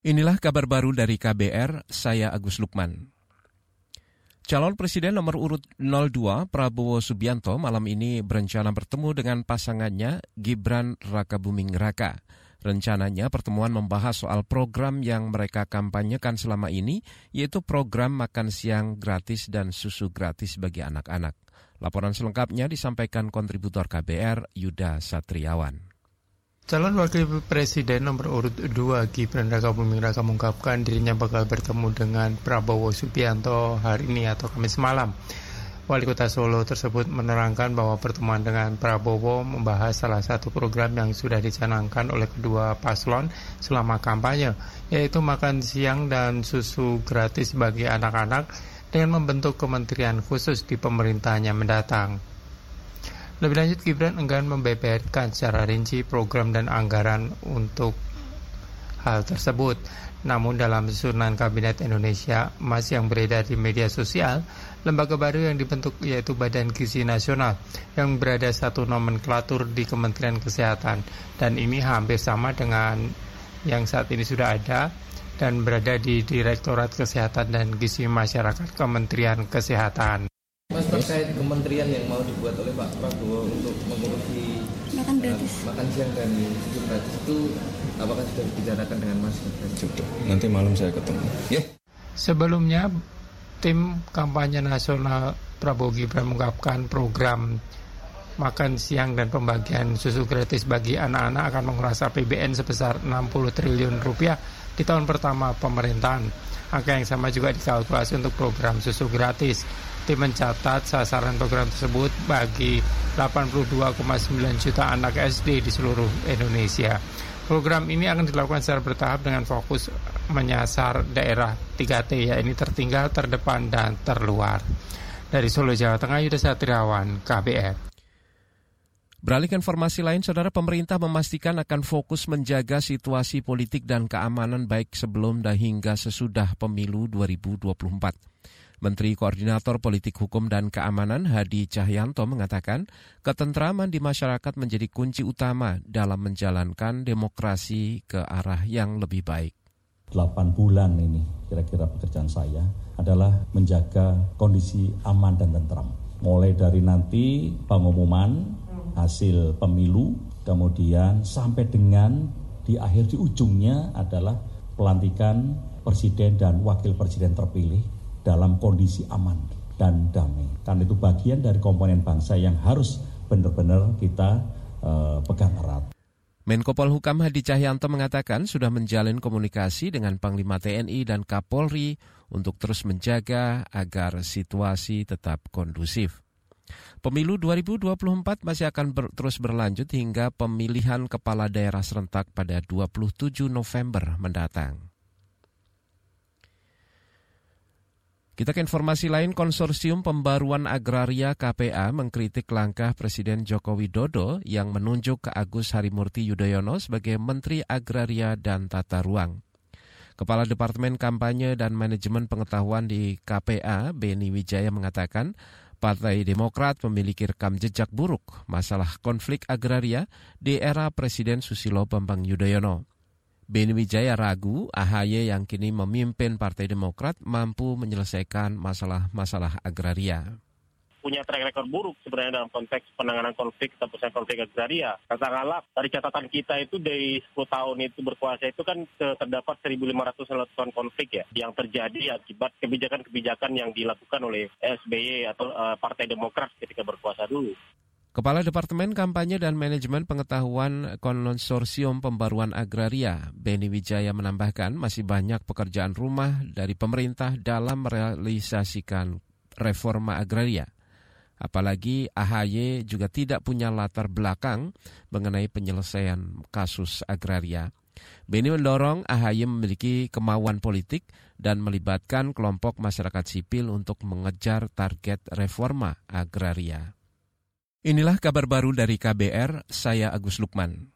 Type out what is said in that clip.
Inilah kabar baru dari KBR, saya Agus Lukman. Calon Presiden nomor urut 02 Prabowo Subianto malam ini berencana bertemu dengan pasangannya Gibran Rakabuming Raka. Rencananya pertemuan membahas soal program yang mereka kampanyekan selama ini, yaitu program makan siang gratis dan susu gratis bagi anak-anak. Laporan selengkapnya disampaikan kontributor KBR Yuda Satriawan. Calon Wakil Presiden nomor urut 2 Gibran Raka Buming Raka mengungkapkan dirinya bakal bertemu dengan Prabowo Subianto hari ini atau Kamis malam. Wali Kota Solo tersebut menerangkan bahwa pertemuan dengan Prabowo membahas salah satu program yang sudah dicanangkan oleh kedua paslon selama kampanye, yaitu makan siang dan susu gratis bagi anak-anak dengan membentuk kementerian khusus di pemerintahannya mendatang. Lebih lanjut, Gibran enggan membeberkan secara rinci program dan anggaran untuk hal tersebut. Namun dalam susunan Kabinet Indonesia Emas yang beredar di media sosial, lembaga baru yang dibentuk yaitu Badan Gizi Nasional yang berada satu nomenklatur di Kementerian Kesehatan dan ini hampir sama dengan yang saat ini sudah ada dan berada di Direktorat Kesehatan dan Gizi Masyarakat Kementerian Kesehatan. Terkait kementerian yang mau dibuat oleh Pak Prabowo untuk mengurusi makan gratis, uh, makan siang dan susu gratis itu apakah sudah dibicarakan dengan Mas Sudah. Nanti malam saya ketemu. Ya. Sebelumnya tim kampanye nasional Prabowo Gibran mengungkapkan program makan siang dan pembagian susu gratis bagi anak-anak akan menguras APBN sebesar 60 triliun rupiah di tahun pertama pemerintahan. Angka yang sama juga dikalkulasi untuk program susu gratis. Tim mencatat sasaran program tersebut bagi 82,9 juta anak SD di seluruh Indonesia. Program ini akan dilakukan secara bertahap dengan fokus menyasar daerah 3T, yaitu tertinggal, terdepan, dan terluar. Dari Solo, Jawa Tengah, Yuda Satriawan, KBR. Beralih ke informasi lain, saudara pemerintah memastikan akan fokus menjaga situasi politik dan keamanan baik sebelum dan hingga sesudah pemilu 2024. Menteri Koordinator Politik Hukum dan Keamanan Hadi Cahyanto mengatakan ketentraman di masyarakat menjadi kunci utama dalam menjalankan demokrasi ke arah yang lebih baik. 8 bulan ini kira-kira pekerjaan saya adalah menjaga kondisi aman dan tentram. Mulai dari nanti pengumuman hasil pemilu, kemudian sampai dengan di akhir di ujungnya adalah pelantikan presiden dan wakil presiden terpilih dalam kondisi aman dan damai. Karena itu bagian dari komponen bangsa yang harus benar-benar kita uh, pegang erat. Menko Polhukam Hadi Cahyanto mengatakan sudah menjalin komunikasi dengan Panglima TNI dan Kapolri untuk terus menjaga agar situasi tetap kondusif. Pemilu 2024 masih akan ber, terus berlanjut hingga pemilihan kepala daerah serentak pada 27 November mendatang. Kita ke informasi lain, Konsorsium Pembaruan Agraria KPA mengkritik langkah Presiden Joko Widodo yang menunjuk ke Agus Harimurti Yudhoyono sebagai Menteri Agraria dan Tata Ruang. Kepala Departemen Kampanye dan Manajemen Pengetahuan di KPA, Beni Wijaya mengatakan, Partai Demokrat memiliki rekam jejak buruk masalah konflik agraria di era Presiden Susilo Bambang Yudhoyono. Beni Wijaya ragu AHY yang kini memimpin Partai Demokrat mampu menyelesaikan masalah-masalah agraria punya track record buruk sebenarnya dalam konteks penanganan konflik atau konflik agraria. Katakanlah dari catatan kita itu dari 10 tahun itu berkuasa itu kan terdapat 1.500 ton konflik ya yang terjadi akibat kebijakan-kebijakan yang dilakukan oleh SBY atau uh, Partai Demokrat ketika berkuasa dulu. Kepala Departemen Kampanye dan Manajemen Pengetahuan Konsorsium Pembaruan Agraria, Beni Wijaya menambahkan masih banyak pekerjaan rumah dari pemerintah dalam merealisasikan reforma agraria. Apalagi AHY juga tidak punya latar belakang mengenai penyelesaian kasus agraria. Beni mendorong AHY memiliki kemauan politik dan melibatkan kelompok masyarakat sipil untuk mengejar target reforma agraria. Inilah kabar baru dari KBR, saya Agus Lukman.